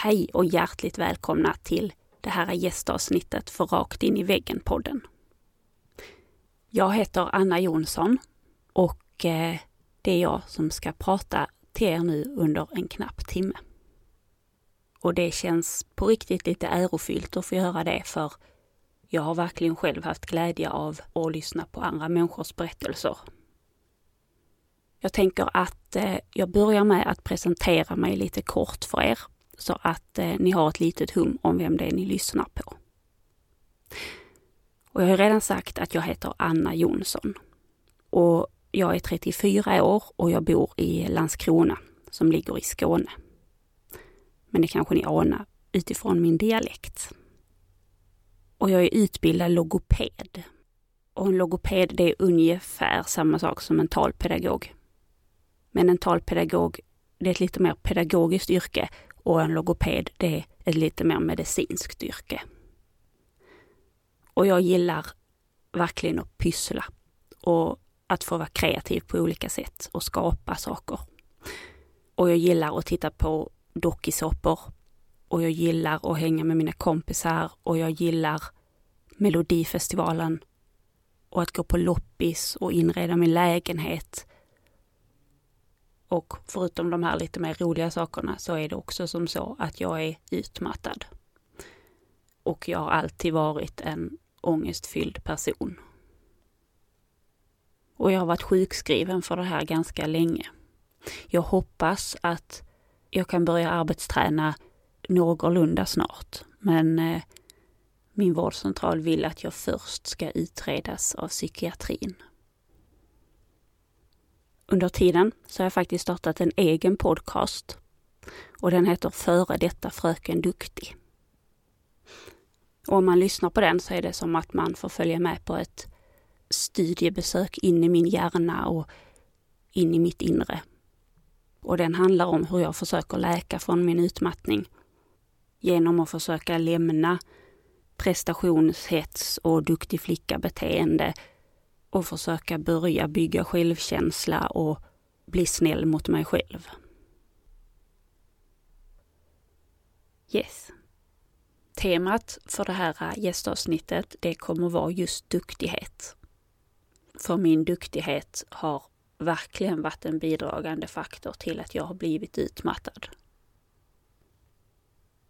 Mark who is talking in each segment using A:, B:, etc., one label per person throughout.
A: Hej och hjärtligt välkomna till det här gästavsnittet för Rakt in i väggen-podden. Jag heter Anna Jonsson och eh, det är jag som ska prata till er nu under en knapp timme. Och det känns på riktigt lite ärofyllt att få göra det för jag har verkligen själv haft glädje av att lyssna på andra människors berättelser. Jag tänker att eh, jag börjar med att presentera mig lite kort för er så att eh, ni har ett litet hum om vem det är ni lyssnar på. Och jag har redan sagt att jag heter Anna Jonsson. Och jag är 34 år och jag bor i Landskrona som ligger i Skåne. Men det kanske ni anar utifrån min dialekt. Och jag är utbildad logoped. Och en logoped det är ungefär samma sak som en talpedagog. Men en talpedagog det är ett lite mer pedagogiskt yrke och en logoped det är ett lite mer medicinskt yrke. Och jag gillar verkligen att pyssla och att få vara kreativ på olika sätt och skapa saker. Och jag gillar att titta på dokusåpor och jag gillar att hänga med mina kompisar och jag gillar Melodifestivalen och att gå på loppis och inreda min lägenhet. Och förutom de här lite mer roliga sakerna så är det också som så att jag är utmattad. Och jag har alltid varit en ångestfylld person. Och jag har varit sjukskriven för det här ganska länge. Jag hoppas att jag kan börja arbetsträna någorlunda snart, men eh, min vårdcentral vill att jag först ska utredas av psykiatrin. Under tiden så har jag faktiskt startat en egen podcast och den heter Före detta Fröken Duktig. Och om man lyssnar på den så är det som att man får följa med på ett studiebesök in i min hjärna och in i mitt inre. Och den handlar om hur jag försöker läka från min utmattning genom att försöka lämna prestationshets och duktig flicka-beteende och försöka börja bygga självkänsla och bli snäll mot mig själv. Yes. Temat för det här äh, gästavsnittet, det kommer vara just duktighet. För min duktighet har verkligen varit en bidragande faktor till att jag har blivit utmattad.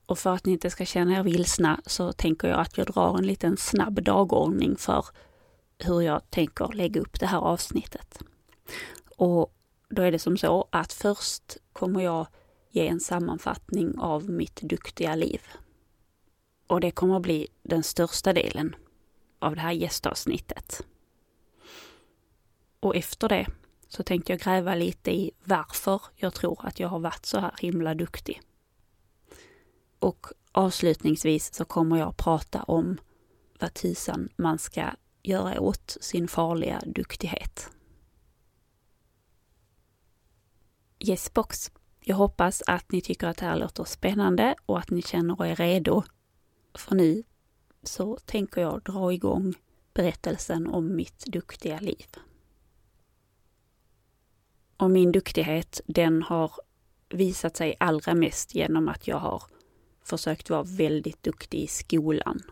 A: Och för att ni inte ska känna er vilsna så tänker jag att jag drar en liten snabb dagordning för hur jag tänker lägga upp det här avsnittet. Och då är det som så att först kommer jag ge en sammanfattning av mitt duktiga liv. Och det kommer att bli den största delen av det här gästavsnittet. Och efter det så tänkte jag gräva lite i varför jag tror att jag har varit så här himla duktig. Och avslutningsvis så kommer jag prata om vad tusan man ska göra åt sin farliga duktighet. Yes box. Jag hoppas att ni tycker att det här låter spännande och att ni känner er redo. För nu så tänker jag dra igång berättelsen om mitt duktiga liv. Och min duktighet, den har visat sig allra mest genom att jag har försökt vara väldigt duktig i skolan.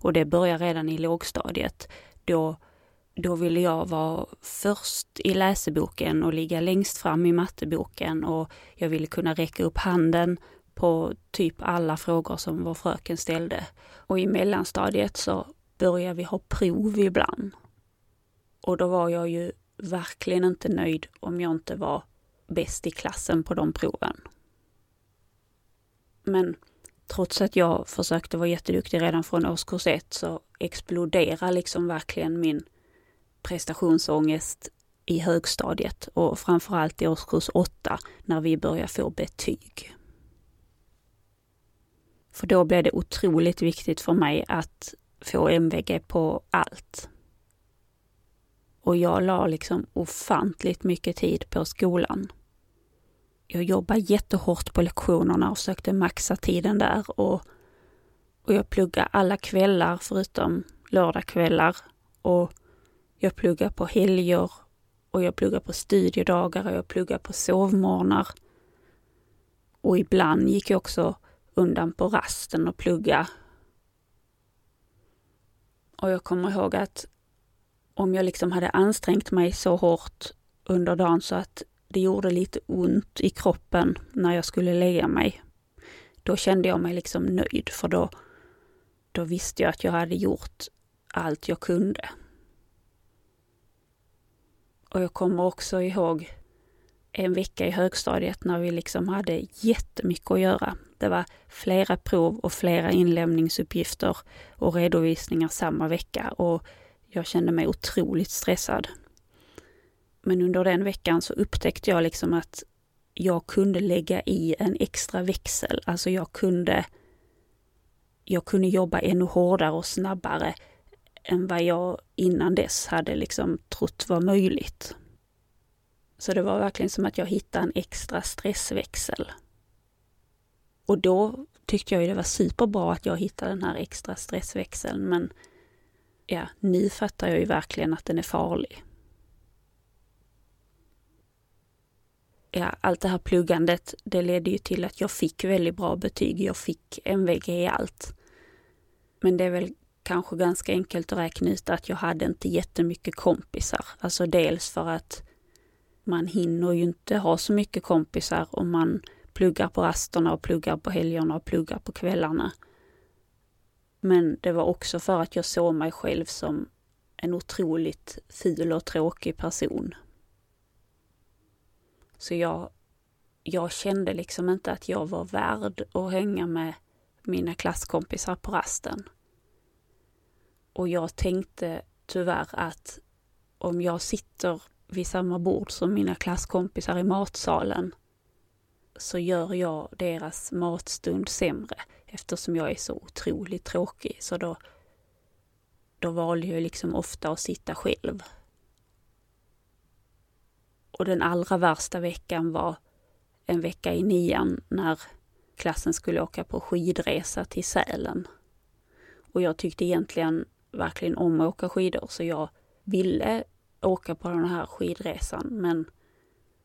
A: Och det börjar redan i lågstadiet. Då, då ville jag vara först i läseboken och ligga längst fram i matteboken och jag ville kunna räcka upp handen på typ alla frågor som vår fröken ställde. Och i mellanstadiet så började vi ha prov ibland. Och då var jag ju verkligen inte nöjd om jag inte var bäst i klassen på de proven. Men trots att jag försökte vara jätteduktig redan från årskurs ett så exploderar liksom verkligen min prestationsångest i högstadiet och framförallt i årskurs 8 när vi börjar få betyg. För då blev det otroligt viktigt för mig att få MVG på allt. Och jag la liksom ofantligt mycket tid på skolan. Jag jobbade jättehårt på lektionerna och försökte maxa tiden där och, och jag pluggade alla kvällar förutom lördagskvällar och jag pluggade på helger och jag pluggade på studiedagar och jag pluggade på sovmorgnar. Och ibland gick jag också undan på rasten och plugga. Och jag kommer ihåg att om jag liksom hade ansträngt mig så hårt under dagen så att det gjorde lite ont i kroppen när jag skulle lägga mig. Då kände jag mig liksom nöjd för då, då visste jag att jag hade gjort allt jag kunde. Och jag kommer också ihåg en vecka i högstadiet när vi liksom hade jättemycket att göra. Det var flera prov och flera inlämningsuppgifter och redovisningar samma vecka och jag kände mig otroligt stressad. Men under den veckan så upptäckte jag liksom att jag kunde lägga i en extra växel. Alltså jag kunde, jag kunde jobba ännu hårdare och snabbare än vad jag innan dess hade liksom trott var möjligt. Så det var verkligen som att jag hittade en extra stressväxel. Och då tyckte jag ju det var superbra att jag hittade den här extra stressväxeln men ja, nu fattar jag ju verkligen att den är farlig. Ja, allt det här pluggandet, det ledde ju till att jag fick väldigt bra betyg. Jag fick MVG i allt. Men det är väl kanske ganska enkelt att räkna ut att jag hade inte jättemycket kompisar. Alltså dels för att man hinner ju inte ha så mycket kompisar om man pluggar på rasterna och pluggar på helgerna och pluggar på kvällarna. Men det var också för att jag såg mig själv som en otroligt ful och tråkig person. Så jag, jag kände liksom inte att jag var värd att hänga med mina klasskompisar på rasten. Och jag tänkte tyvärr att om jag sitter vid samma bord som mina klasskompisar i matsalen så gör jag deras matstund sämre eftersom jag är så otroligt tråkig. Så då, då valde jag liksom ofta att sitta själv. Och den allra värsta veckan var en vecka i nian när klassen skulle åka på skidresa till Sälen. Och jag tyckte egentligen verkligen om att åka skidor så jag ville åka på den här skidresan men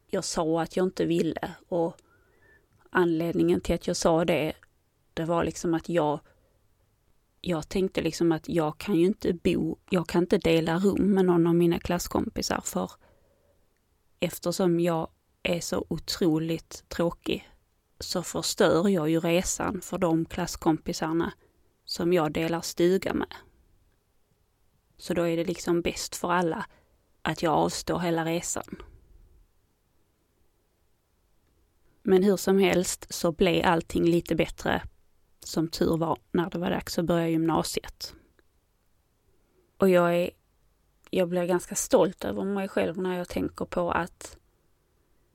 A: jag sa att jag inte ville och anledningen till att jag sa det, det var liksom att jag jag tänkte liksom att jag kan ju inte bo, jag kan inte dela rum med någon av mina klasskompisar för eftersom jag är så otroligt tråkig så förstör jag ju resan för de klasskompisarna som jag delar stuga med. Så då är det liksom bäst för alla att jag avstår hela resan. Men hur som helst så blev allting lite bättre som tur var när det var dags att börja gymnasiet. Och jag är, jag blir ganska stolt över mig själv när jag tänker på att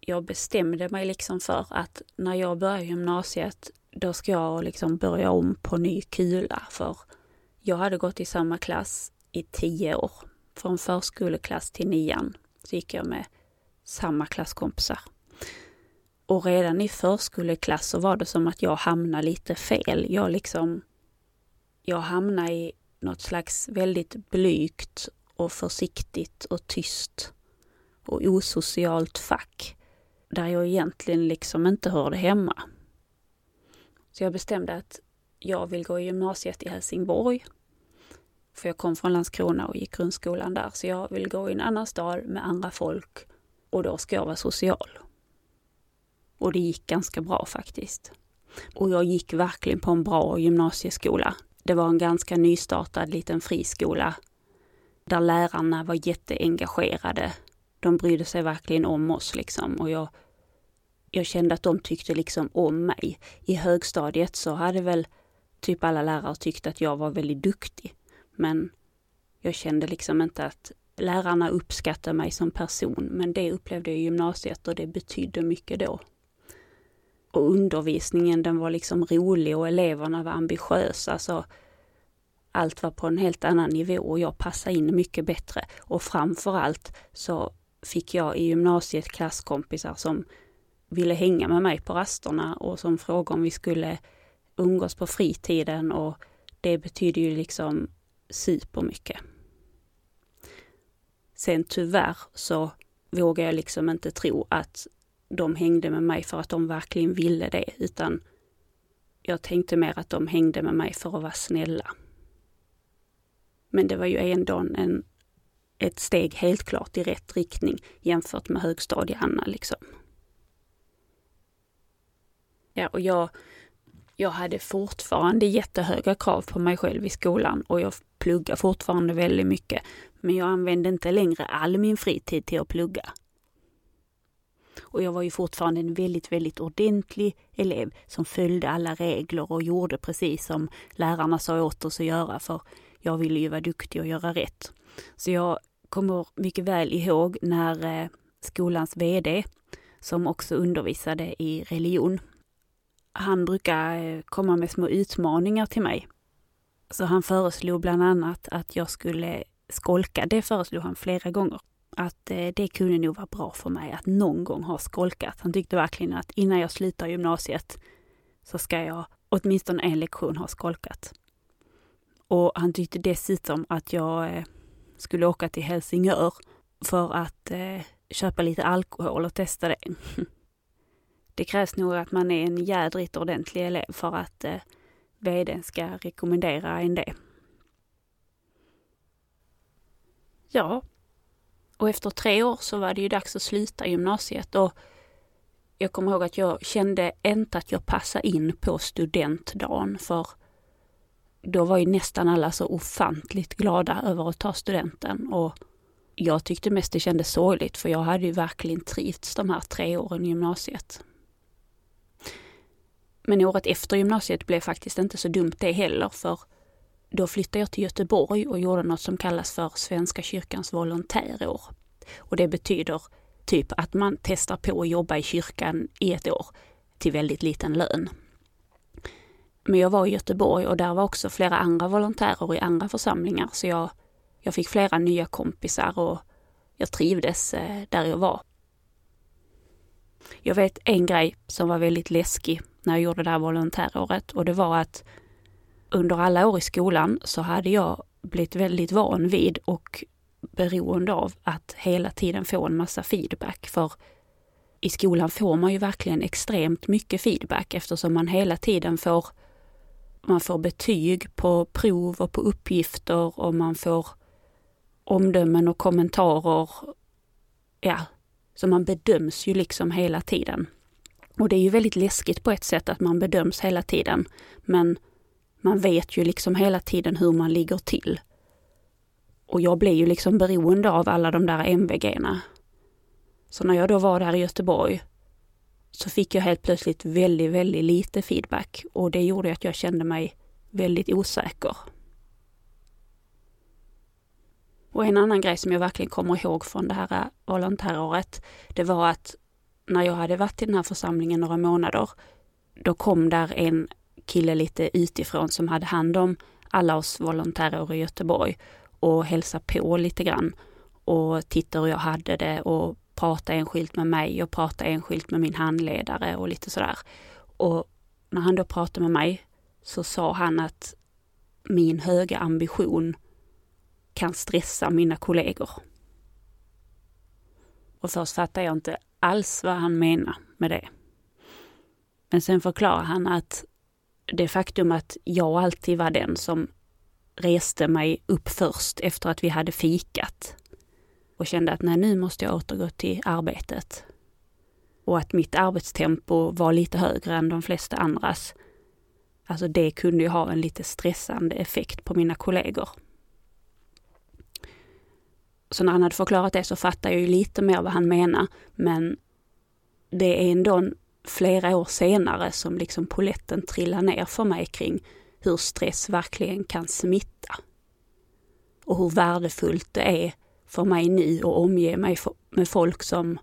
A: jag bestämde mig liksom för att när jag börjar gymnasiet, då ska jag liksom börja om på ny kula. För jag hade gått i samma klass i tio år. Från förskoleklass till nian så gick jag med samma klasskompisar. Och redan i förskoleklass så var det som att jag hamnade lite fel. Jag liksom, jag hamnade i något slags väldigt blygt och försiktigt och tyst och osocialt fack där jag egentligen liksom inte hörde hemma. Så jag bestämde att jag vill gå i gymnasiet i Helsingborg för jag kom från Landskrona och gick grundskolan där. Så jag vill gå i en annan stad med andra folk och då ska jag vara social. Och det gick ganska bra faktiskt. Och jag gick verkligen på en bra gymnasieskola. Det var en ganska nystartad liten friskola där lärarna var jätteengagerade. De brydde sig verkligen om oss liksom och jag, jag kände att de tyckte liksom om mig. I högstadiet så hade väl typ alla lärare tyckt att jag var väldigt duktig. Men jag kände liksom inte att lärarna uppskattar mig som person, men det upplevde jag i gymnasiet och det betydde mycket då. Och undervisningen den var liksom rolig och eleverna var ambitiösa. Så allt var på en helt annan nivå och jag passade in mycket bättre. Och framförallt så fick jag i gymnasiet klasskompisar som ville hänga med mig på rasterna och som frågade om vi skulle umgås på fritiden och det betyder ju liksom supermycket. Sen tyvärr så vågar jag liksom inte tro att de hängde med mig för att de verkligen ville det, utan jag tänkte mer att de hängde med mig för att vara snälla. Men det var ju ändå en, ett steg helt klart i rätt riktning jämfört med högstadie-Anna liksom. Ja, och jag, jag hade fortfarande jättehöga krav på mig själv i skolan och jag pluggar fortfarande väldigt mycket. Men jag använde inte längre all min fritid till att plugga. Och jag var ju fortfarande en väldigt, väldigt ordentlig elev som följde alla regler och gjorde precis som lärarna sa åt oss att göra för jag ville ju vara duktig och göra rätt. Så jag kommer mycket väl ihåg när eh, skolans VD, som också undervisade i religion, han brukar eh, komma med små utmaningar till mig. Så han föreslog bland annat att jag skulle skolka. Det föreslog han flera gånger. Att eh, det kunde nog vara bra för mig att någon gång ha skolkat. Han tyckte verkligen att innan jag slutar gymnasiet så ska jag åtminstone en lektion ha skolkat. Och han tyckte dessutom att jag eh, skulle åka till Helsingör för att eh, köpa lite alkohol och testa det. det krävs nog att man är en jädrigt ordentlig elev för att eh, vdn ska rekommendera en det. Ja, och efter tre år så var det ju dags att sluta gymnasiet och jag kommer ihåg att jag kände inte att jag passade in på studentdagen för då var ju nästan alla så ofantligt glada över att ta studenten och jag tyckte mest det kändes sorgligt för jag hade ju verkligen trivts de här tre åren i gymnasiet. Men året efter gymnasiet blev faktiskt inte så dumt det heller för då flyttade jag till Göteborg och gjorde något som kallas för Svenska kyrkans volontärår. Och det betyder typ att man testar på att jobba i kyrkan i ett år till väldigt liten lön. Men jag var i Göteborg och där var också flera andra volontärer i andra församlingar så jag, jag fick flera nya kompisar och jag trivdes eh, där jag var. Jag vet en grej som var väldigt läskig när jag gjorde det här volontäråret och det var att under alla år i skolan så hade jag blivit väldigt van vid och beroende av att hela tiden få en massa feedback. För i skolan får man ju verkligen extremt mycket feedback eftersom man hela tiden får man får betyg på prov och på uppgifter och man får omdömen och kommentarer. Ja, så man bedöms ju liksom hela tiden. Och det är ju väldigt läskigt på ett sätt att man bedöms hela tiden. Men man vet ju liksom hela tiden hur man ligger till. Och jag blev ju liksom beroende av alla de där MVG-erna. Så när jag då var där i Göteborg så fick jag helt plötsligt väldigt, väldigt lite feedback och det gjorde att jag kände mig väldigt osäker. Och en annan grej som jag verkligen kommer ihåg från det här volontäråret, det var att när jag hade varit i den här församlingen några månader, då kom där en kille lite utifrån som hade hand om alla oss volontärer i Göteborg och hälsade på lite grann och tittade hur jag hade det och prata enskilt med mig och prata enskilt med min handledare och lite sådär. Och när han då pratade med mig så sa han att min höga ambition kan stressa mina kollegor. Och först fattade jag inte alls vad han menar med det. Men sen förklarar han att det faktum att jag alltid var den som reste mig upp först efter att vi hade fikat och kände att nej, nu måste jag återgå till arbetet. Och att mitt arbetstempo var lite högre än de flesta andras. Alltså det kunde ju ha en lite stressande effekt på mina kollegor. Så när han hade förklarat det så fattade jag ju lite mer vad han menar. Men det är ändå flera år senare som liksom poletten trillar ner för mig kring hur stress verkligen kan smitta. Och hur värdefullt det är för mig nu och omge mig med folk som,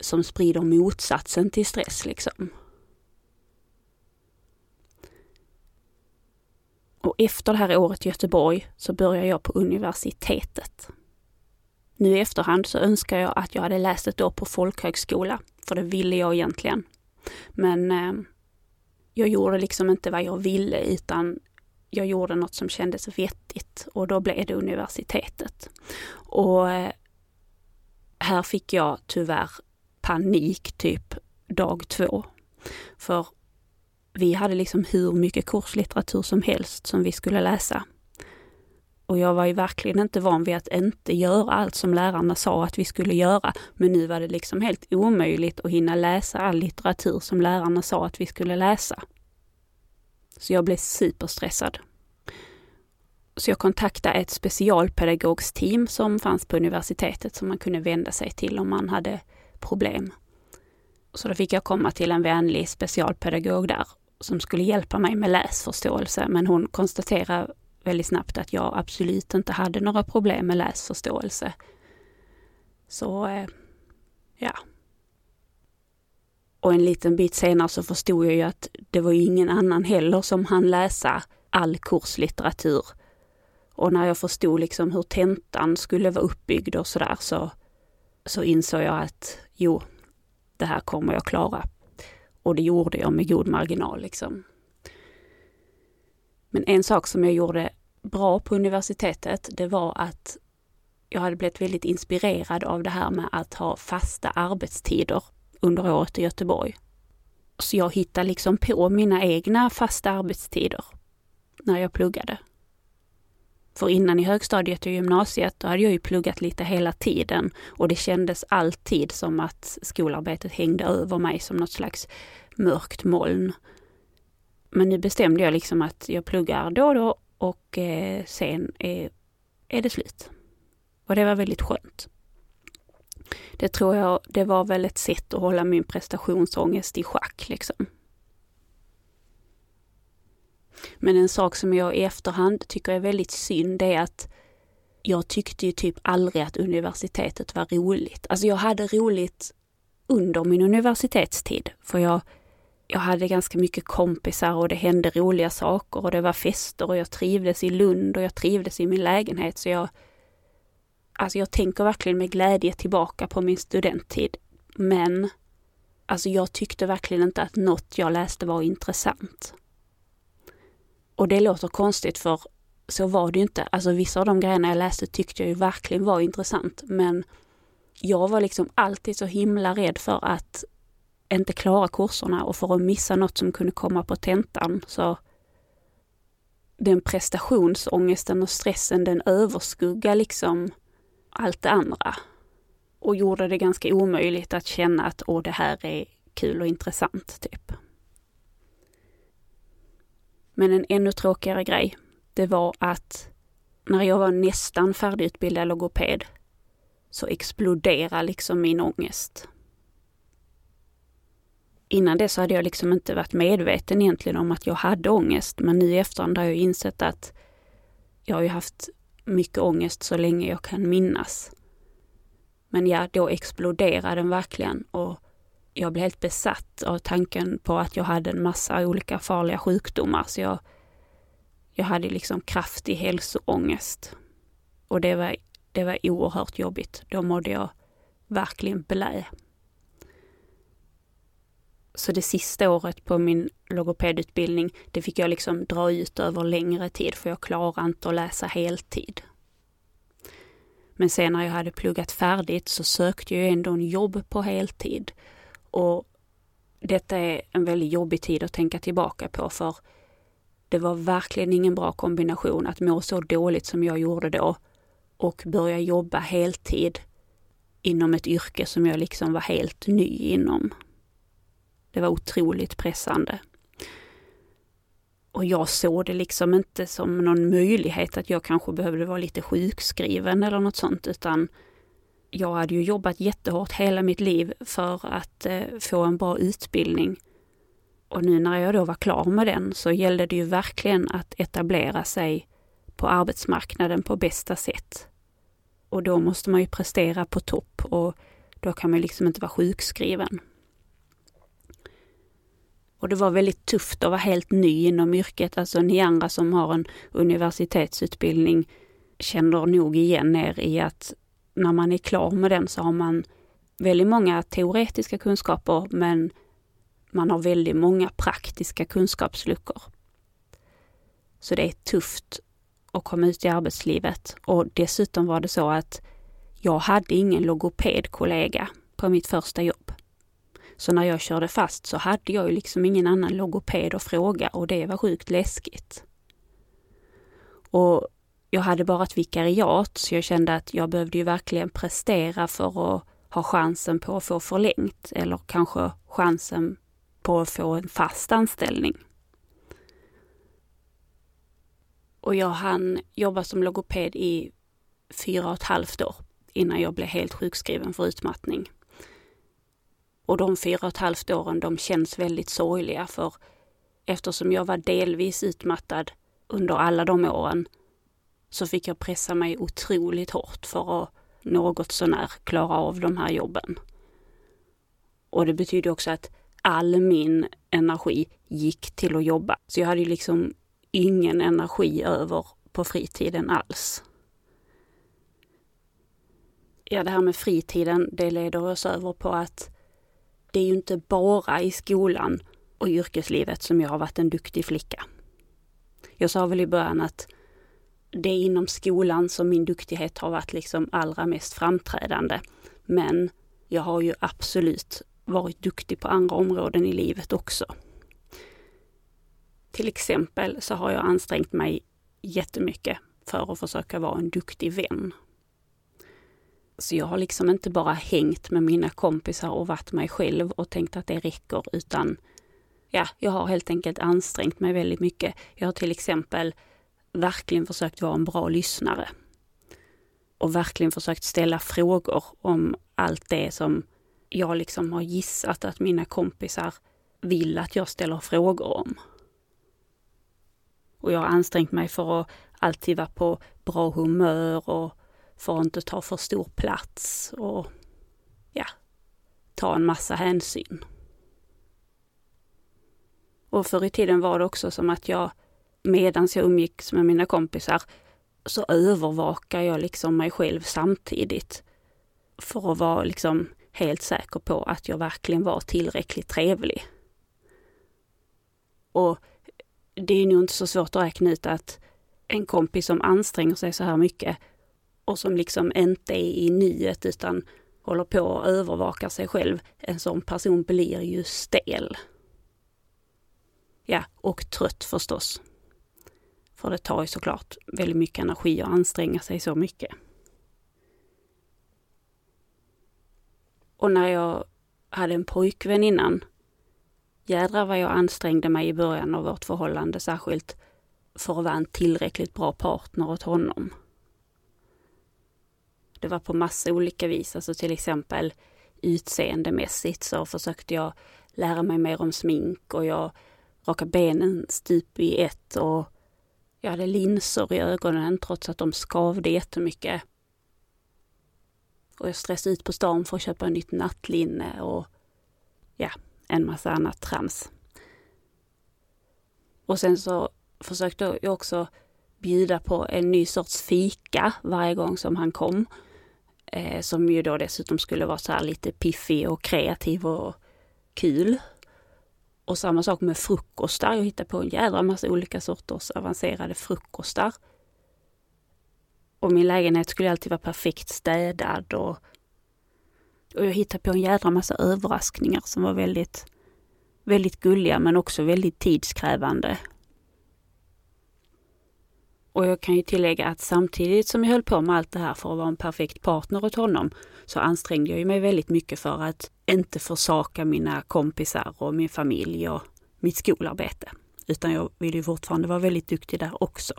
A: som sprider motsatsen till stress liksom. Och efter det här året i Göteborg så började jag på universitetet. Nu i efterhand så önskar jag att jag hade läst ett år på folkhögskola, för det ville jag egentligen. Men eh, jag gjorde liksom inte vad jag ville utan jag gjorde något som kändes vettigt och då blev det universitetet. Och eh, här fick jag tyvärr panik typ dag två. För vi hade liksom hur mycket kurslitteratur som helst som vi skulle läsa. Och jag var ju verkligen inte van vid att inte göra allt som lärarna sa att vi skulle göra. Men nu var det liksom helt omöjligt att hinna läsa all litteratur som lärarna sa att vi skulle läsa. Så jag blev superstressad. Så jag kontaktade ett specialpedagogsteam som fanns på universitetet som man kunde vända sig till om man hade problem. Så då fick jag komma till en vänlig specialpedagog där som skulle hjälpa mig med läsförståelse, men hon konstaterade väldigt snabbt att jag absolut inte hade några problem med läsförståelse. Så, eh, ja. Och en liten bit senare så förstod jag ju att det var ingen annan heller som hann läsa all kurslitteratur. Och när jag förstod liksom hur tentan skulle vara uppbyggd och sådär så, så insåg jag att jo, det här kommer jag klara. Och det gjorde jag med god marginal. Liksom. Men en sak som jag gjorde bra på universitetet, det var att jag hade blivit väldigt inspirerad av det här med att ha fasta arbetstider under året i Göteborg. Så jag hittade liksom på mina egna fasta arbetstider när jag pluggade. För innan i högstadiet och gymnasiet, då hade jag ju pluggat lite hela tiden och det kändes alltid som att skolarbetet hängde över mig som något slags mörkt moln. Men nu bestämde jag liksom att jag pluggar då och då och eh, sen är, är det slut. Och det var väldigt skönt. Det tror jag, det var väl ett sätt att hålla min prestationsångest i schack liksom. Men en sak som jag i efterhand tycker är väldigt synd det är att jag tyckte ju typ aldrig att universitetet var roligt. Alltså jag hade roligt under min universitetstid, för jag, jag hade ganska mycket kompisar och det hände roliga saker och det var fester och jag trivdes i Lund och jag trivdes i min lägenhet. Så jag, alltså jag tänker verkligen med glädje tillbaka på min studenttid. Men alltså jag tyckte verkligen inte att något jag läste var intressant. Och det låter konstigt för så var det ju inte. Alltså vissa av de grejerna jag läste tyckte jag ju verkligen var intressant men jag var liksom alltid så himla rädd för att inte klara kurserna och för att missa något som kunde komma på tentan. Så den prestationsångesten och stressen den överskuggar liksom allt det andra. Och gjorde det ganska omöjligt att känna att åh, det här är kul och intressant, typ. Men en ännu tråkigare grej, det var att när jag var nästan färdigutbildad logoped så exploderade liksom min ångest. Innan det så hade jag liksom inte varit medveten egentligen om att jag hade ångest, men nu i efterhand har jag insett att jag har ju haft mycket ångest så länge jag kan minnas. Men ja, då exploderade den verkligen och jag blev helt besatt av tanken på att jag hade en massa olika farliga sjukdomar. Så jag, jag hade liksom kraftig hälsoångest. Och det var, det var oerhört jobbigt. Då mådde jag verkligen blä. Så det sista året på min logopedutbildning, det fick jag liksom dra ut över längre tid för jag klarade inte att läsa heltid. Men sen när jag hade pluggat färdigt så sökte jag ändå en jobb på heltid och detta är en väldigt jobbig tid att tänka tillbaka på för det var verkligen ingen bra kombination att må så dåligt som jag gjorde då och börja jobba heltid inom ett yrke som jag liksom var helt ny inom. Det var otroligt pressande. Och jag såg det liksom inte som någon möjlighet att jag kanske behövde vara lite sjukskriven eller något sånt utan jag hade ju jobbat jättehårt hela mitt liv för att eh, få en bra utbildning. Och nu när jag då var klar med den så gällde det ju verkligen att etablera sig på arbetsmarknaden på bästa sätt. och då måste man ju prestera på topp och då kan man liksom inte vara sjukskriven. Och det var väldigt tufft att vara helt ny inom yrket. Alltså ni andra som har en universitetsutbildning känner nog igen er i att när man är klar med den så har man väldigt många teoretiska kunskaper men man har väldigt många praktiska kunskapsluckor. Så det är tufft att komma ut i arbetslivet och dessutom var det så att jag hade ingen logopedkollega på mitt första jobb. Så när jag körde fast så hade jag ju liksom ingen annan logoped att fråga och det var sjukt läskigt. Och jag hade bara ett vikariat så jag kände att jag behövde ju verkligen prestera för att ha chansen på att få förlängt eller kanske chansen på att få en fast anställning. Och jag hann jobba som logoped i fyra och ett halvt år innan jag blev helt sjukskriven för utmattning. Och de fyra och ett halvt åren de känns väldigt sorgliga för eftersom jag var delvis utmattad under alla de åren så fick jag pressa mig otroligt hårt för att något sånär klara av de här jobben. Och det betyder också att all min energi gick till att jobba. Så jag hade liksom ingen energi över på fritiden alls. Ja, det här med fritiden, det leder oss över på att det är ju inte bara i skolan och yrkeslivet som jag har varit en duktig flicka. Jag sa väl i början att det är inom skolan som min duktighet har varit liksom allra mest framträdande. Men jag har ju absolut varit duktig på andra områden i livet också. Till exempel så har jag ansträngt mig jättemycket för att försöka vara en duktig vän. Så jag har liksom inte bara hängt med mina kompisar och varit mig själv och tänkt att det räcker, utan ja, jag har helt enkelt ansträngt mig väldigt mycket. Jag har till exempel verkligen försökt vara en bra lyssnare. Och verkligen försökt ställa frågor om allt det som jag liksom har gissat att mina kompisar vill att jag ställer frågor om. Och jag har ansträngt mig för att alltid vara på bra humör och för att inte ta för stor plats och ja, ta en massa hänsyn. Och förr i tiden var det också som att jag medan jag umgicks med mina kompisar så övervakar jag liksom mig själv samtidigt. För att vara liksom helt säker på att jag verkligen var tillräckligt trevlig. Och det är nog inte så svårt att räkna ut att en kompis som anstränger sig så här mycket och som liksom inte är i nyet utan håller på och övervakar sig själv, en sån person blir ju stel. Ja, och trött förstås. För det tar ju såklart väldigt mycket energi att anstränga sig så mycket. Och när jag hade en pojkvän innan, jädrar vad jag ansträngde mig i början av vårt förhållande, särskilt för att vara en tillräckligt bra partner åt honom. Det var på massa olika vis, alltså till exempel utseendemässigt så försökte jag lära mig mer om smink och jag rakade benen stup i ett och jag hade linser i ögonen trots att de skavde jättemycket. Och jag stressade ut på stan för att köpa nytt nattlinne och ja, en massa annat trams. Och sen så försökte jag också bjuda på en ny sorts fika varje gång som han kom. Eh, som ju då dessutom skulle vara så här lite piffig och kreativ och kul. Och samma sak med frukostar. Jag hittade på en jädra massa olika sorters avancerade frukostar. Och min lägenhet skulle alltid vara perfekt städad och, och jag hittade på en jädra massa överraskningar som var väldigt, väldigt gulliga men också väldigt tidskrävande. Och jag kan ju tillägga att samtidigt som jag höll på med allt det här för att vara en perfekt partner åt honom så ansträngde jag mig väldigt mycket för att inte försaka mina kompisar och min familj och mitt skolarbete. Utan jag vill ju fortfarande vara väldigt duktig där också.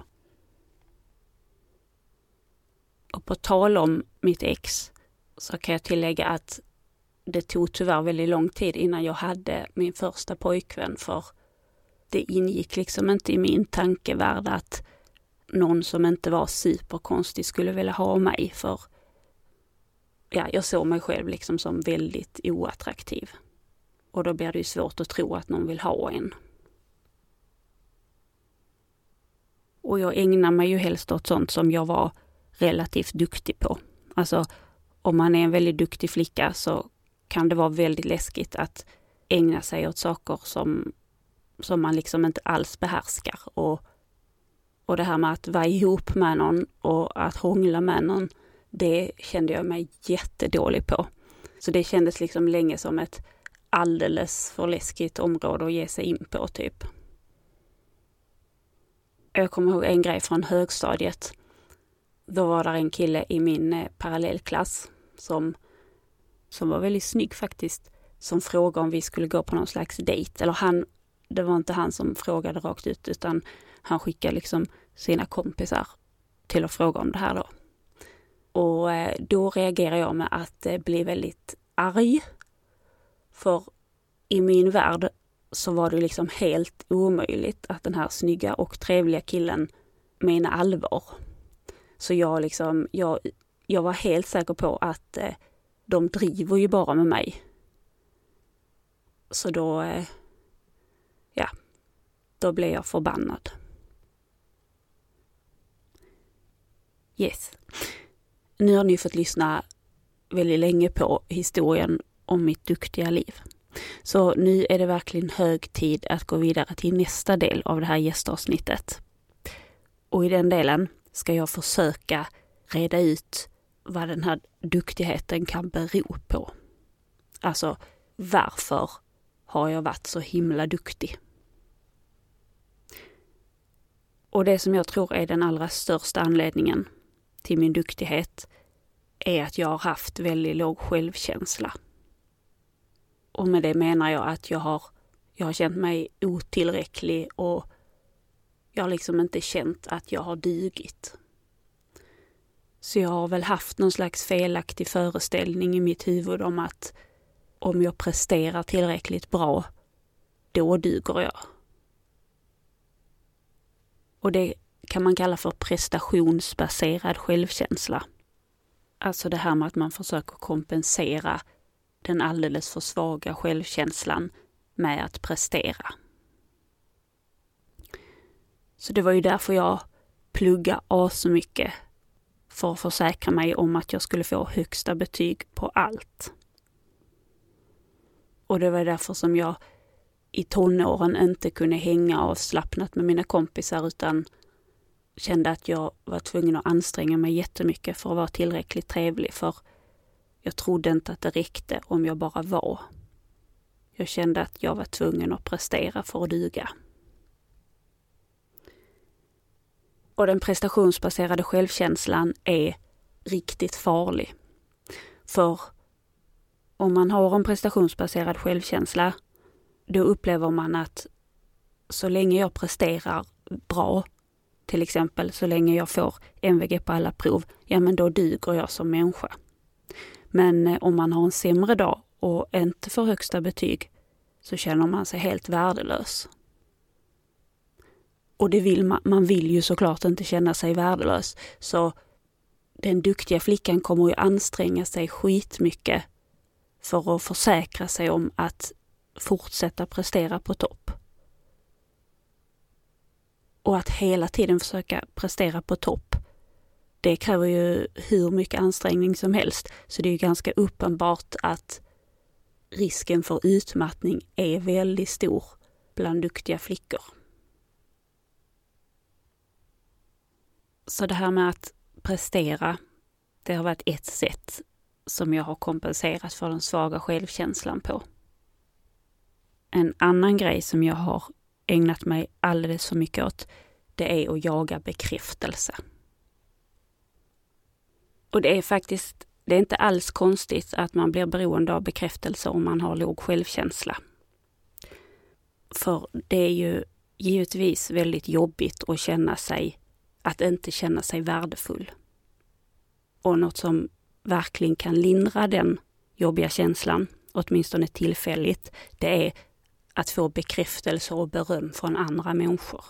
A: Och på tal om mitt ex så kan jag tillägga att det tog tyvärr väldigt lång tid innan jag hade min första pojkvän för det ingick liksom inte i min tankevärld att någon som inte var superkonstig skulle vilja ha mig för ja, jag såg mig själv liksom som väldigt oattraktiv. Och då blir det ju svårt att tro att någon vill ha en. Och jag ägnar mig ju helst åt sånt som jag var relativt duktig på. Alltså om man är en väldigt duktig flicka så kan det vara väldigt läskigt att ägna sig åt saker som, som man liksom inte alls behärskar. Och, och det här med att vara ihop med någon och att hångla med någon, det kände jag mig jättedålig på. Så det kändes liksom länge som ett alldeles för läskigt område att ge sig in på typ. Jag kommer ihåg en grej från högstadiet. Då var där en kille i min eh, parallellklass som, som var väldigt snygg faktiskt, som frågade om vi skulle gå på någon slags dejt. Eller han, det var inte han som frågade rakt ut utan han skickar liksom sina kompisar till att fråga om det här då. Och eh, då reagerar jag med att eh, bli väldigt arg. För i min värld så var det liksom helt omöjligt att den här snygga och trevliga killen menar allvar. Så jag liksom, jag, jag var helt säker på att eh, de driver ju bara med mig. Så då, eh, ja, då blev jag förbannad. Yes. Nu har ni fått lyssna väldigt länge på historien om mitt duktiga liv. Så nu är det verkligen hög tid att gå vidare till nästa del av det här gästavsnittet. Och i den delen ska jag försöka reda ut vad den här duktigheten kan bero på. Alltså, varför har jag varit så himla duktig? Och det som jag tror är den allra största anledningen till min duktighet är att jag har haft väldigt låg självkänsla. Och med det menar jag att jag har, jag har känt mig otillräcklig och jag har liksom inte känt att jag har dugit. Så jag har väl haft någon slags felaktig föreställning i mitt huvud om att om jag presterar tillräckligt bra, då duger jag. Och det kan man kalla för prestationsbaserad självkänsla. Alltså det här med att man försöker kompensera den alldeles för svaga självkänslan med att prestera. Så det var ju därför jag pluggade asmycket för att försäkra mig om att jag skulle få högsta betyg på allt. Och det var därför som jag i tonåren inte kunde hänga avslappnat med mina kompisar utan kände att jag var tvungen att anstränga mig jättemycket för att vara tillräckligt trevlig för jag trodde inte att det räckte om jag bara var. Jag kände att jag var tvungen att prestera för att duga. Och den prestationsbaserade självkänslan är riktigt farlig. För om man har en prestationsbaserad självkänsla, då upplever man att så länge jag presterar bra, till exempel så länge jag får MVG på alla prov, ja men då duger jag som människa. Men eh, om man har en sämre dag och inte får högsta betyg så känner man sig helt värdelös. Och det vill man, man vill ju såklart inte känna sig värdelös. Så den duktiga flickan kommer ju anstränga sig skitmycket för att försäkra sig om att fortsätta prestera på topp. Och att hela tiden försöka prestera på topp, det kräver ju hur mycket ansträngning som helst. Så det är ju ganska uppenbart att risken för utmattning är väldigt stor bland duktiga flickor. Så det här med att prestera, det har varit ett sätt som jag har kompenserat för den svaga självkänslan på. En annan grej som jag har ägnat mig alldeles för mycket åt, det är att jaga bekräftelse. Och det är faktiskt, det är inte alls konstigt att man blir beroende av bekräftelse om man har låg självkänsla. För det är ju givetvis väldigt jobbigt att känna sig att inte känna sig värdefull. Och något som verkligen kan lindra den jobbiga känslan, åtminstone tillfälligt, det är att få bekräftelse och beröm från andra människor.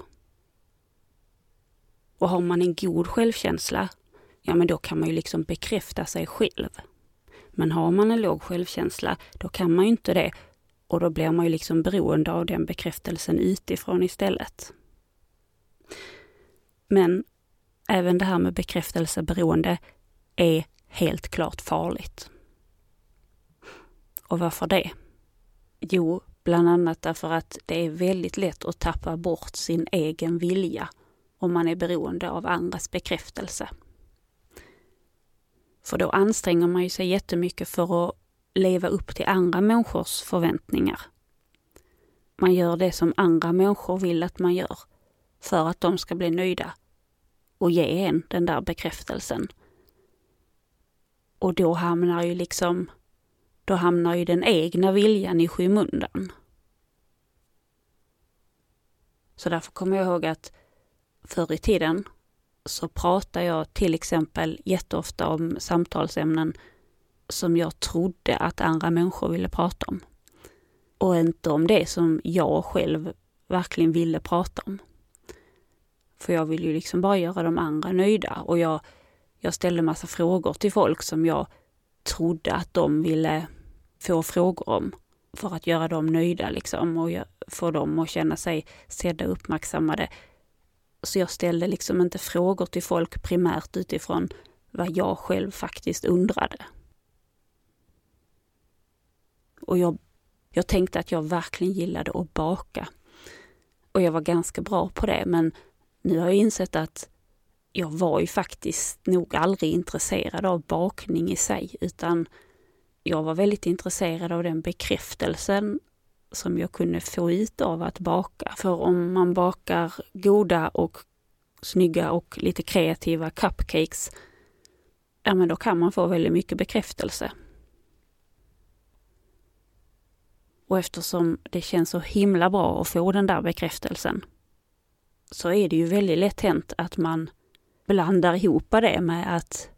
A: Och har man en god självkänsla, ja men då kan man ju liksom bekräfta sig själv. Men har man en låg självkänsla, då kan man ju inte det. Och då blir man ju liksom beroende av den bekräftelsen utifrån istället. Men även det här med bekräftelseberoende är helt klart farligt. Och varför det? Jo, bland annat därför att det är väldigt lätt att tappa bort sin egen vilja om man är beroende av andras bekräftelse. För då anstränger man ju sig jättemycket för att leva upp till andra människors förväntningar. Man gör det som andra människor vill att man gör för att de ska bli nöjda och ge en den där bekräftelsen. Och då hamnar ju liksom, då hamnar ju den egna viljan i skymundan. Så därför kommer jag ihåg att förr i tiden så pratar jag till exempel jätteofta om samtalsämnen som jag trodde att andra människor ville prata om. Och inte om det som jag själv verkligen ville prata om. För jag vill ju liksom bara göra de andra nöjda och jag, jag ställde massa frågor till folk som jag trodde att de ville få frågor om för att göra dem nöjda liksom och få dem att känna sig sedda och uppmärksammade. Så jag ställde liksom inte frågor till folk primärt utifrån vad jag själv faktiskt undrade. Och jag, jag tänkte att jag verkligen gillade att baka. Och jag var ganska bra på det, men nu har jag insett att jag var ju faktiskt nog aldrig intresserad av bakning i sig, utan jag var väldigt intresserad av den bekräftelsen som jag kunde få ut av att baka. För om man bakar goda och snygga och lite kreativa cupcakes, ja men då kan man få väldigt mycket bekräftelse. Och eftersom det känns så himla bra att få den där bekräftelsen så är det ju väldigt lätt hänt att man blandar ihop det med att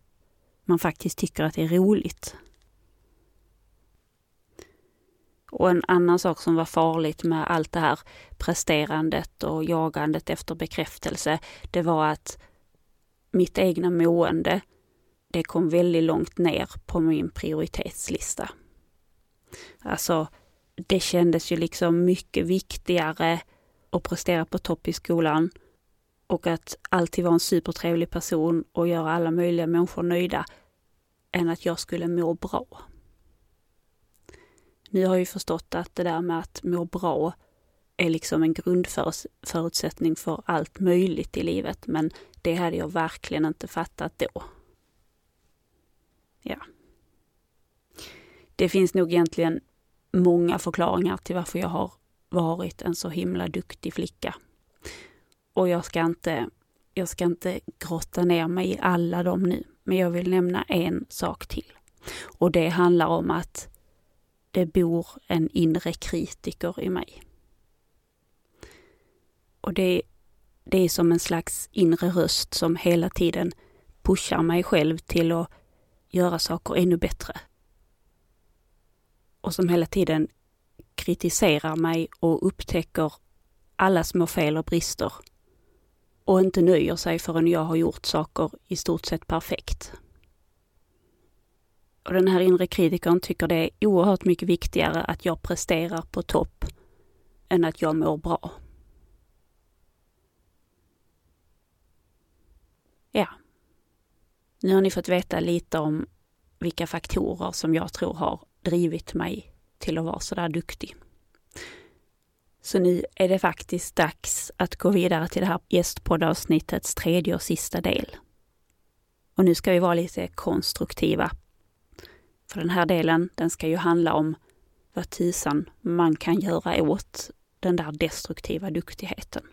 A: man faktiskt tycker att det är roligt. Och en annan sak som var farligt med allt det här presterandet och jagandet efter bekräftelse, det var att mitt egna mående, det kom väldigt långt ner på min prioritetslista. Alltså, det kändes ju liksom mycket viktigare att prestera på topp i skolan och att alltid vara en supertrevlig person och göra alla möjliga människor nöjda än att jag skulle må bra. Nu har jag ju förstått att det där med att må bra är liksom en grundförutsättning för allt möjligt i livet, men det hade jag verkligen inte fattat då. Ja. Det finns nog egentligen många förklaringar till varför jag har varit en så himla duktig flicka. Och jag ska inte, jag ska inte grotta ner mig i alla dem nu, men jag vill nämna en sak till. Och det handlar om att det bor en inre kritiker i mig. Och det, det är som en slags inre röst som hela tiden pushar mig själv till att göra saker ännu bättre. Och som hela tiden kritiserar mig och upptäcker alla små fel och brister och inte nöjer sig förrän jag har gjort saker i stort sett perfekt. Och den här inre kritikern tycker det är oerhört mycket viktigare att jag presterar på topp än att jag mår bra. Ja. Nu har ni fått veta lite om vilka faktorer som jag tror har drivit mig till att vara sådär duktig. Så nu är det faktiskt dags att gå vidare till det här gästpoddavsnittets tredje och sista del. Och nu ska vi vara lite konstruktiva för den här delen, den ska ju handla om vad tusan man kan göra åt den där destruktiva duktigheten.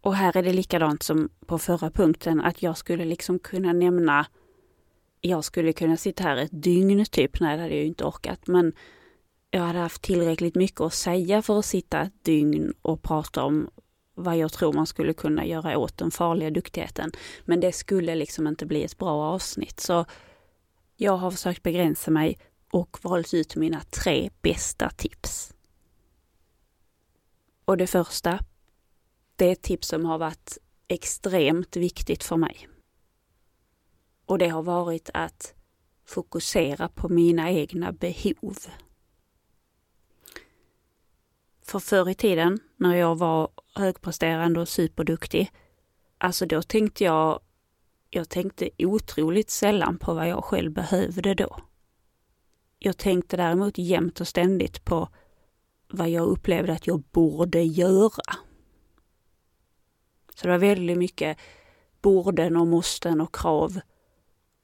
A: Och här är det likadant som på förra punkten, att jag skulle liksom kunna nämna jag skulle kunna sitta här ett dygn typ, nej det hade jag ju inte orkat, men jag hade haft tillräckligt mycket att säga för att sitta ett dygn och prata om vad jag tror man skulle kunna göra åt den farliga duktigheten. Men det skulle liksom inte bli ett bra avsnitt. Så jag har försökt begränsa mig och valt ut mina tre bästa tips. Och det första, det är ett tips som har varit extremt viktigt för mig. Och det har varit att fokusera på mina egna behov. För förr i tiden, när jag var högpresterande och superduktig, alltså då tänkte jag, jag tänkte otroligt sällan på vad jag själv behövde då. Jag tänkte däremot jämt och ständigt på vad jag upplevde att jag borde göra. Så det var väldigt mycket borden och måsten och krav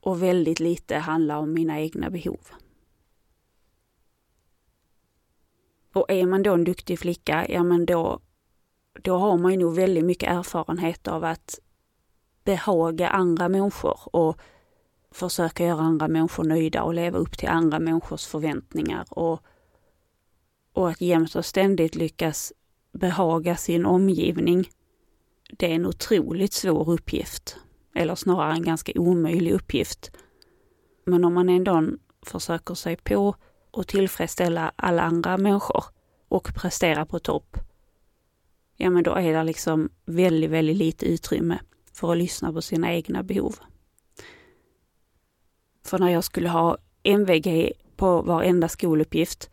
A: och väldigt lite handla om mina egna behov. Och är man då en duktig flicka, ja men då, då har man ju nog väldigt mycket erfarenhet av att behaga andra människor och försöka göra andra människor nöjda och leva upp till andra människors förväntningar och, och att jämt och ständigt lyckas behaga sin omgivning. Det är en otroligt svår uppgift, eller snarare en ganska omöjlig uppgift. Men om man ändå försöker sig på och tillfredsställa alla andra människor och prestera på topp, ja men då är det liksom väldigt, väldigt lite utrymme för att lyssna på sina egna behov. För när jag skulle ha MVG på varenda skoluppgift,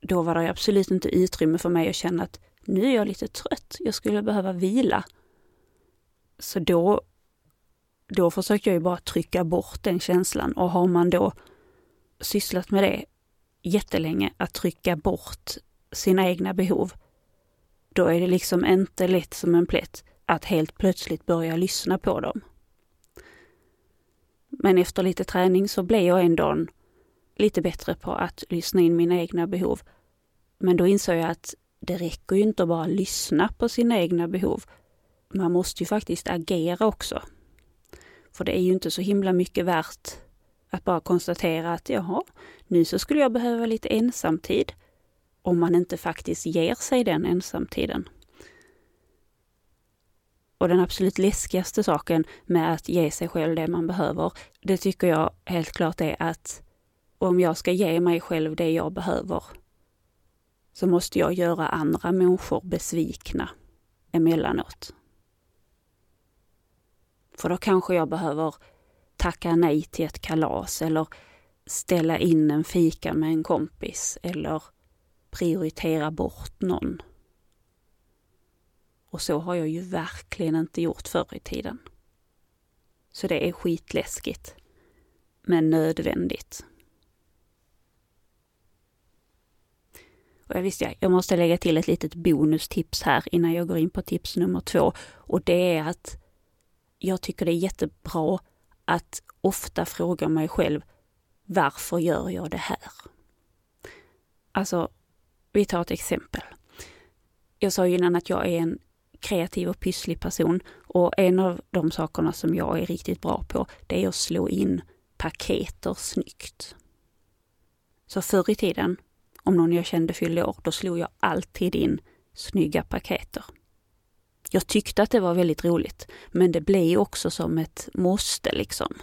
A: då var det absolut inte utrymme för mig att känna att nu är jag lite trött, jag skulle behöva vila. Så då, då försökte jag ju bara trycka bort den känslan och har man då sysslat med det jättelänge, att trycka bort sina egna behov, då är det liksom inte lätt som en plätt att helt plötsligt börja lyssna på dem. Men efter lite träning så blev jag ändå lite bättre på att lyssna in mina egna behov. Men då insåg jag att det räcker ju inte att bara lyssna på sina egna behov. Man måste ju faktiskt agera också. För det är ju inte så himla mycket värt att bara konstatera att jaha, nu så skulle jag behöva lite ensamtid. Om man inte faktiskt ger sig den ensamtiden. Och den absolut läskigaste saken med att ge sig själv det man behöver, det tycker jag helt klart är att om jag ska ge mig själv det jag behöver, så måste jag göra andra människor besvikna emellanåt. För då kanske jag behöver tacka nej till ett kalas eller ställa in en fika med en kompis eller prioritera bort någon. Och så har jag ju verkligen inte gjort förr i tiden. Så det är skitläskigt. Men nödvändigt. Och jag visste, jag måste lägga till ett litet bonustips här innan jag går in på tips nummer två. Och det är att jag tycker det är jättebra att ofta fråga mig själv, varför gör jag det här? Alltså, vi tar ett exempel. Jag sa ju innan att jag är en kreativ och pysslig person och en av de sakerna som jag är riktigt bra på, det är att slå in paketer snyggt. Så förr i tiden, om någon jag kände fyllde år, då slog jag alltid in snygga paketer. Jag tyckte att det var väldigt roligt, men det blev också som ett måste liksom.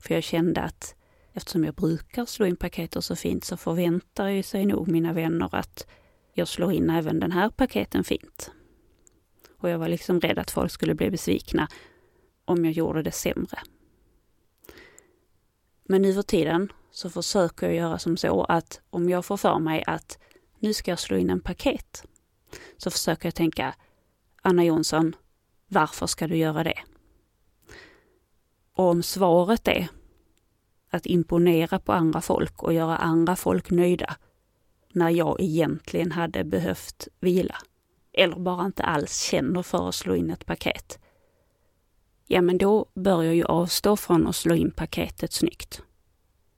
A: För jag kände att eftersom jag brukar slå in paketer så fint så förväntar sig nog mina vänner att jag slår in även den här paketen fint. Och jag var liksom rädd att folk skulle bli besvikna om jag gjorde det sämre. Men nu för tiden så försöker jag göra som så att om jag får för mig att nu ska jag slå in en paket, så försöker jag tänka Anna Jonsson, varför ska du göra det? Och om svaret är att imponera på andra folk och göra andra folk nöjda när jag egentligen hade behövt vila, eller bara inte alls känner för att slå in ett paket, ja men då bör jag ju avstå från att slå in paketet snyggt.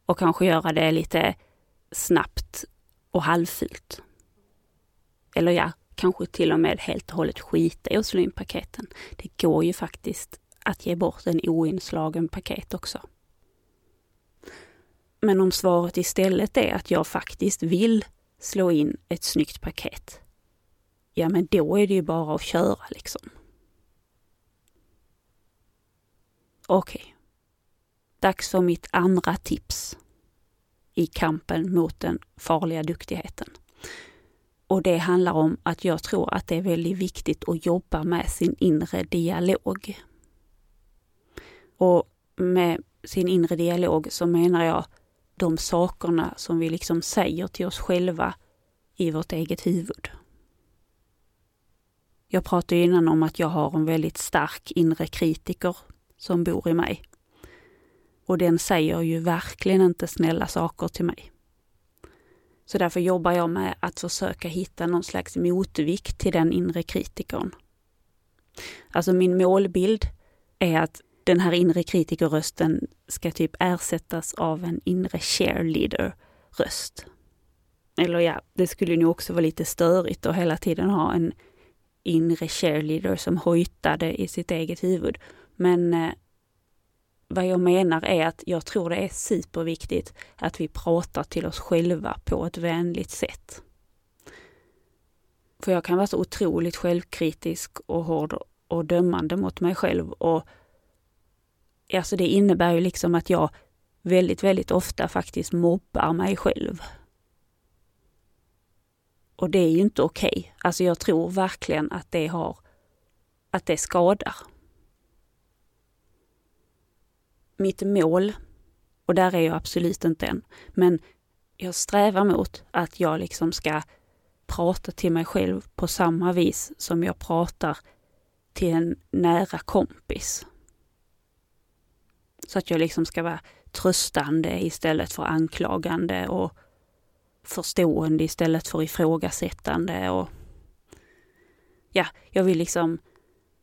A: Och kanske göra det lite snabbt och halvfult. Eller ja, kanske till och med helt och hållet skita i att slå in paketen. Det går ju faktiskt att ge bort en oinslagen paket också. Men om svaret istället är att jag faktiskt vill slå in ett snyggt paket, ja men då är det ju bara att köra liksom. Okej. Okay. Dags för mitt andra tips i kampen mot den farliga duktigheten. Och det handlar om att jag tror att det är väldigt viktigt att jobba med sin inre dialog. Och med sin inre dialog så menar jag de sakerna som vi liksom säger till oss själva i vårt eget huvud. Jag pratade innan om att jag har en väldigt stark inre kritiker som bor i mig. Och den säger ju verkligen inte snälla saker till mig. Så därför jobbar jag med att försöka hitta någon slags motvikt till den inre kritikern. Alltså min målbild är att den här inre kritikerrösten ska typ ersättas av en inre cheerleader-röst. Eller ja, det skulle nog också vara lite störigt att hela tiden ha en inre cheerleader som hojtade i sitt eget huvud. Men eh, vad jag menar är att jag tror det är superviktigt att vi pratar till oss själva på ett vänligt sätt. För jag kan vara så otroligt självkritisk och hård och dömande mot mig själv och alltså det innebär ju liksom att jag väldigt, väldigt ofta faktiskt mobbar mig själv. Och det är ju inte okej. Okay. Alltså jag tror verkligen att det har, att det skadar. Mitt mål, och där är jag absolut inte än, men jag strävar mot att jag liksom ska prata till mig själv på samma vis som jag pratar till en nära kompis. Så att jag liksom ska vara tröstande istället för anklagande och förstående istället för ifrågasättande och ja, jag vill liksom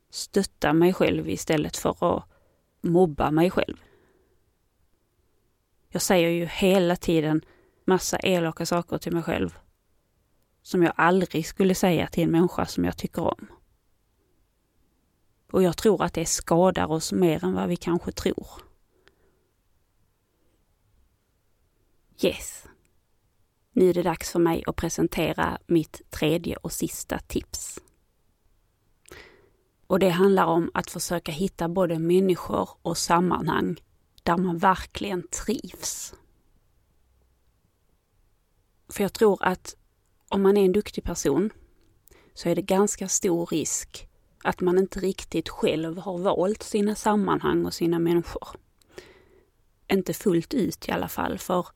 A: stötta mig själv istället för att mobba mig själv. Jag säger ju hela tiden massa elaka saker till mig själv som jag aldrig skulle säga till en människa som jag tycker om. Och jag tror att det skadar oss mer än vad vi kanske tror. Yes. Nu är det dags för mig att presentera mitt tredje och sista tips. Och det handlar om att försöka hitta både människor och sammanhang där man verkligen trivs. För jag tror att om man är en duktig person så är det ganska stor risk att man inte riktigt själv har valt sina sammanhang och sina människor. Inte fullt ut i alla fall, för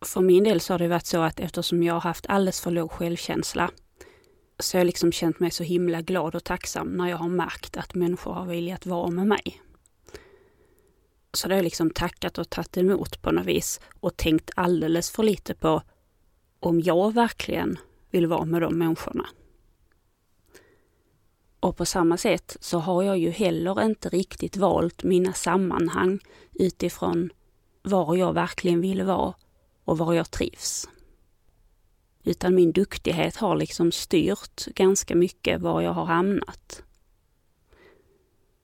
A: för min del så har det varit så att eftersom jag har haft alldeles för låg självkänsla så har jag liksom känt mig så himla glad och tacksam när jag har märkt att människor har velat vara med mig. Så det har jag liksom tackat och tagit emot på något vis och tänkt alldeles för lite på om jag verkligen vill vara med de människorna. Och på samma sätt så har jag ju heller inte riktigt valt mina sammanhang utifrån var jag verkligen vill vara och var jag trivs. Utan min duktighet har liksom styrt ganska mycket var jag har hamnat.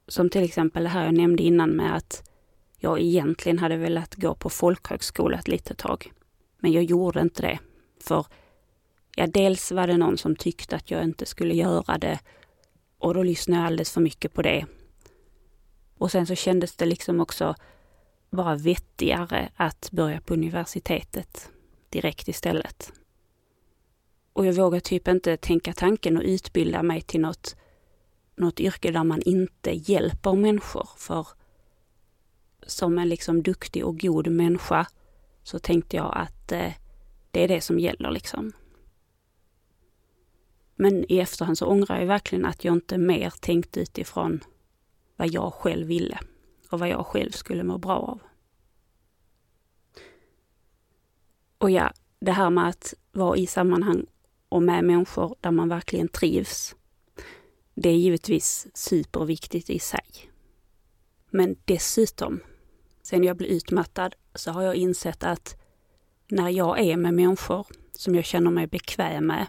A: Som till exempel det här jag nämnde innan med att jag egentligen hade velat gå på folkhögskola ett litet tag. Men jag gjorde inte det. För ja, dels var det någon som tyckte att jag inte skulle göra det och då lyssnade jag alldeles för mycket på det. Och sen så kändes det liksom också bara vettigare att börja på universitetet direkt istället. Och jag vågar typ inte tänka tanken och utbilda mig till något, något yrke där man inte hjälper människor. För som en liksom duktig och god människa så tänkte jag att eh, det är det som gäller liksom. Men i efterhand så ångrar jag verkligen att jag inte mer tänkte utifrån vad jag själv ville och vad jag själv skulle må bra av. Och ja, det här med att vara i sammanhang och med människor där man verkligen trivs. Det är givetvis superviktigt i sig. Men dessutom, sen jag blev utmattad så har jag insett att när jag är med människor som jag känner mig bekväm med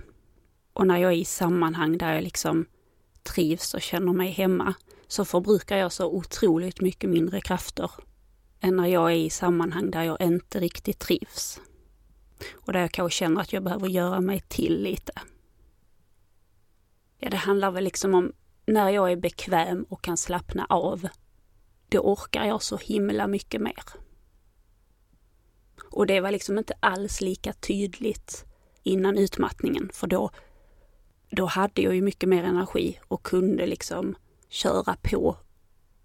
A: och när jag är i sammanhang där jag liksom trivs och känner mig hemma så förbrukar jag så otroligt mycket mindre krafter än när jag är i sammanhang där jag inte riktigt trivs. Och där jag kanske känner att jag behöver göra mig till lite. Ja, det handlar väl liksom om när jag är bekväm och kan slappna av, då orkar jag så himla mycket mer. Och det var liksom inte alls lika tydligt innan utmattningen, för då, då hade jag ju mycket mer energi och kunde liksom köra på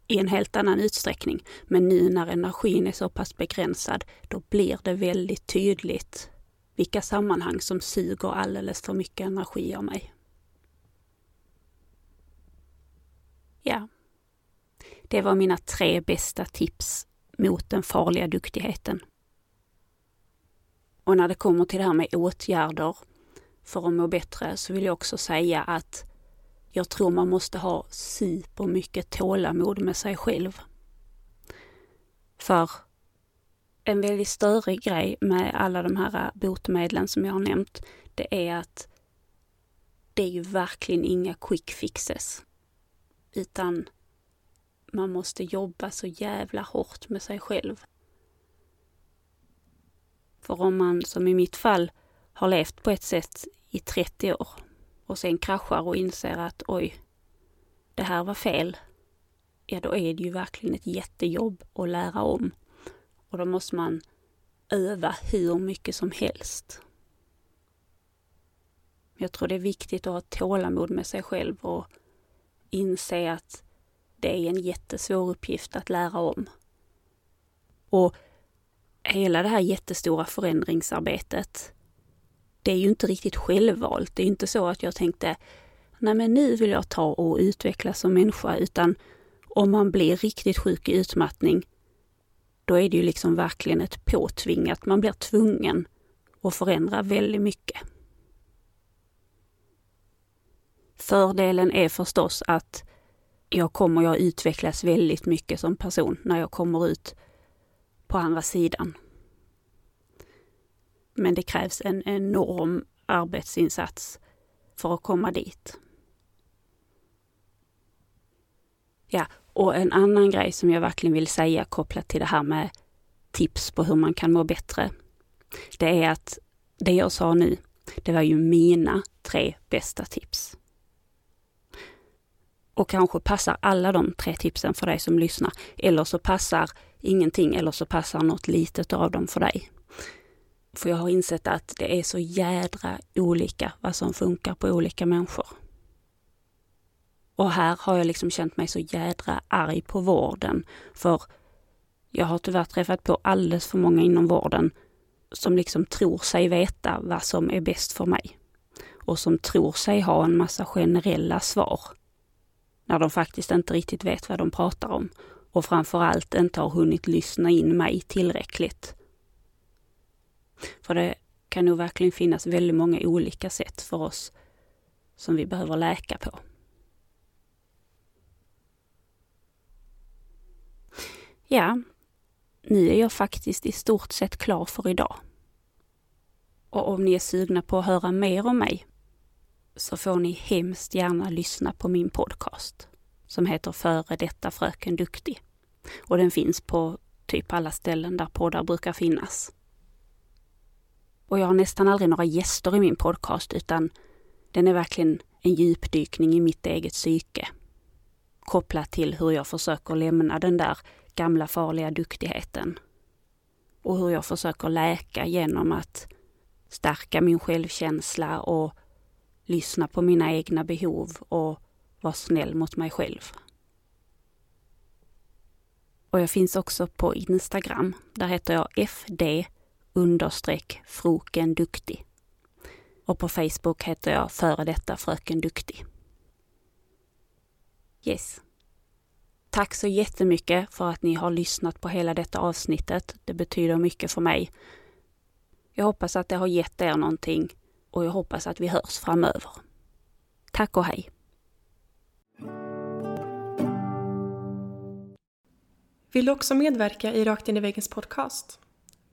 A: i en helt annan utsträckning. Men nu när energin är så pass begränsad, då blir det väldigt tydligt vilka sammanhang som suger alldeles för mycket energi av mig. Ja, det var mina tre bästa tips mot den farliga duktigheten. Och när det kommer till det här med åtgärder för att må bättre så vill jag också säga att jag tror man måste ha supermycket tålamod med sig själv. För en väldigt större grej med alla de här botemedlen som jag har nämnt, det är att det är ju verkligen inga quick fixes. Utan man måste jobba så jävla hårt med sig själv. För om man, som i mitt fall, har levt på ett sätt i 30 år och sen kraschar och inser att oj, det här var fel. Ja, då är det ju verkligen ett jättejobb att lära om. Och då måste man öva hur mycket som helst. Jag tror det är viktigt att ha tålamod med sig själv och inse att det är en jättesvår uppgift att lära om. Och hela det här jättestora förändringsarbetet, det är ju inte riktigt självvalt. Det är inte så att jag tänkte, nej men nu vill jag ta och utvecklas som människa, utan om man blir riktigt sjuk i utmattning, då är det ju liksom verkligen ett påtvingat, man blir tvungen att förändra väldigt mycket. Fördelen är förstås att jag kommer att utvecklas väldigt mycket som person när jag kommer ut på andra sidan. Men det krävs en enorm arbetsinsats för att komma dit. Ja, och en annan grej som jag verkligen vill säga kopplat till det här med tips på hur man kan må bättre. Det är att det jag sa nu, det var ju mina tre bästa tips. Och kanske passar alla de tre tipsen för dig som lyssnar. Eller så passar ingenting eller så passar något litet av dem för dig. För jag har insett att det är så jädra olika vad som funkar på olika människor. Och här har jag liksom känt mig så jädra arg på vården. För jag har tyvärr träffat på alldeles för många inom vården som liksom tror sig veta vad som är bäst för mig. Och som tror sig ha en massa generella svar när de faktiskt inte riktigt vet vad de pratar om och framförallt inte har hunnit lyssna in mig tillräckligt. För det kan nog verkligen finnas väldigt många olika sätt för oss som vi behöver läka på. Ja, nu är jag faktiskt i stort sett klar för idag. Och om ni är sugna på att höra mer om mig så får ni hemskt gärna lyssna på min podcast som heter Före detta Fröken Duktig. Och den finns på typ alla ställen där poddar brukar finnas. Och jag har nästan aldrig några gäster i min podcast utan den är verkligen en djupdykning i mitt eget psyke. Kopplat till hur jag försöker lämna den där gamla farliga duktigheten. Och hur jag försöker läka genom att stärka min självkänsla och lyssna på mina egna behov och vara snäll mot mig själv. Och jag finns också på Instagram. Där heter jag FD understreck Froken Duktig. Och på Facebook heter jag Före detta Fröken Duktig. Yes. Tack så jättemycket för att ni har lyssnat på hela detta avsnittet. Det betyder mycket för mig. Jag hoppas att det har gett er någonting och jag hoppas att vi hörs framöver. Tack och hej!
B: Vill du också medverka i Rakt in i väggens podcast?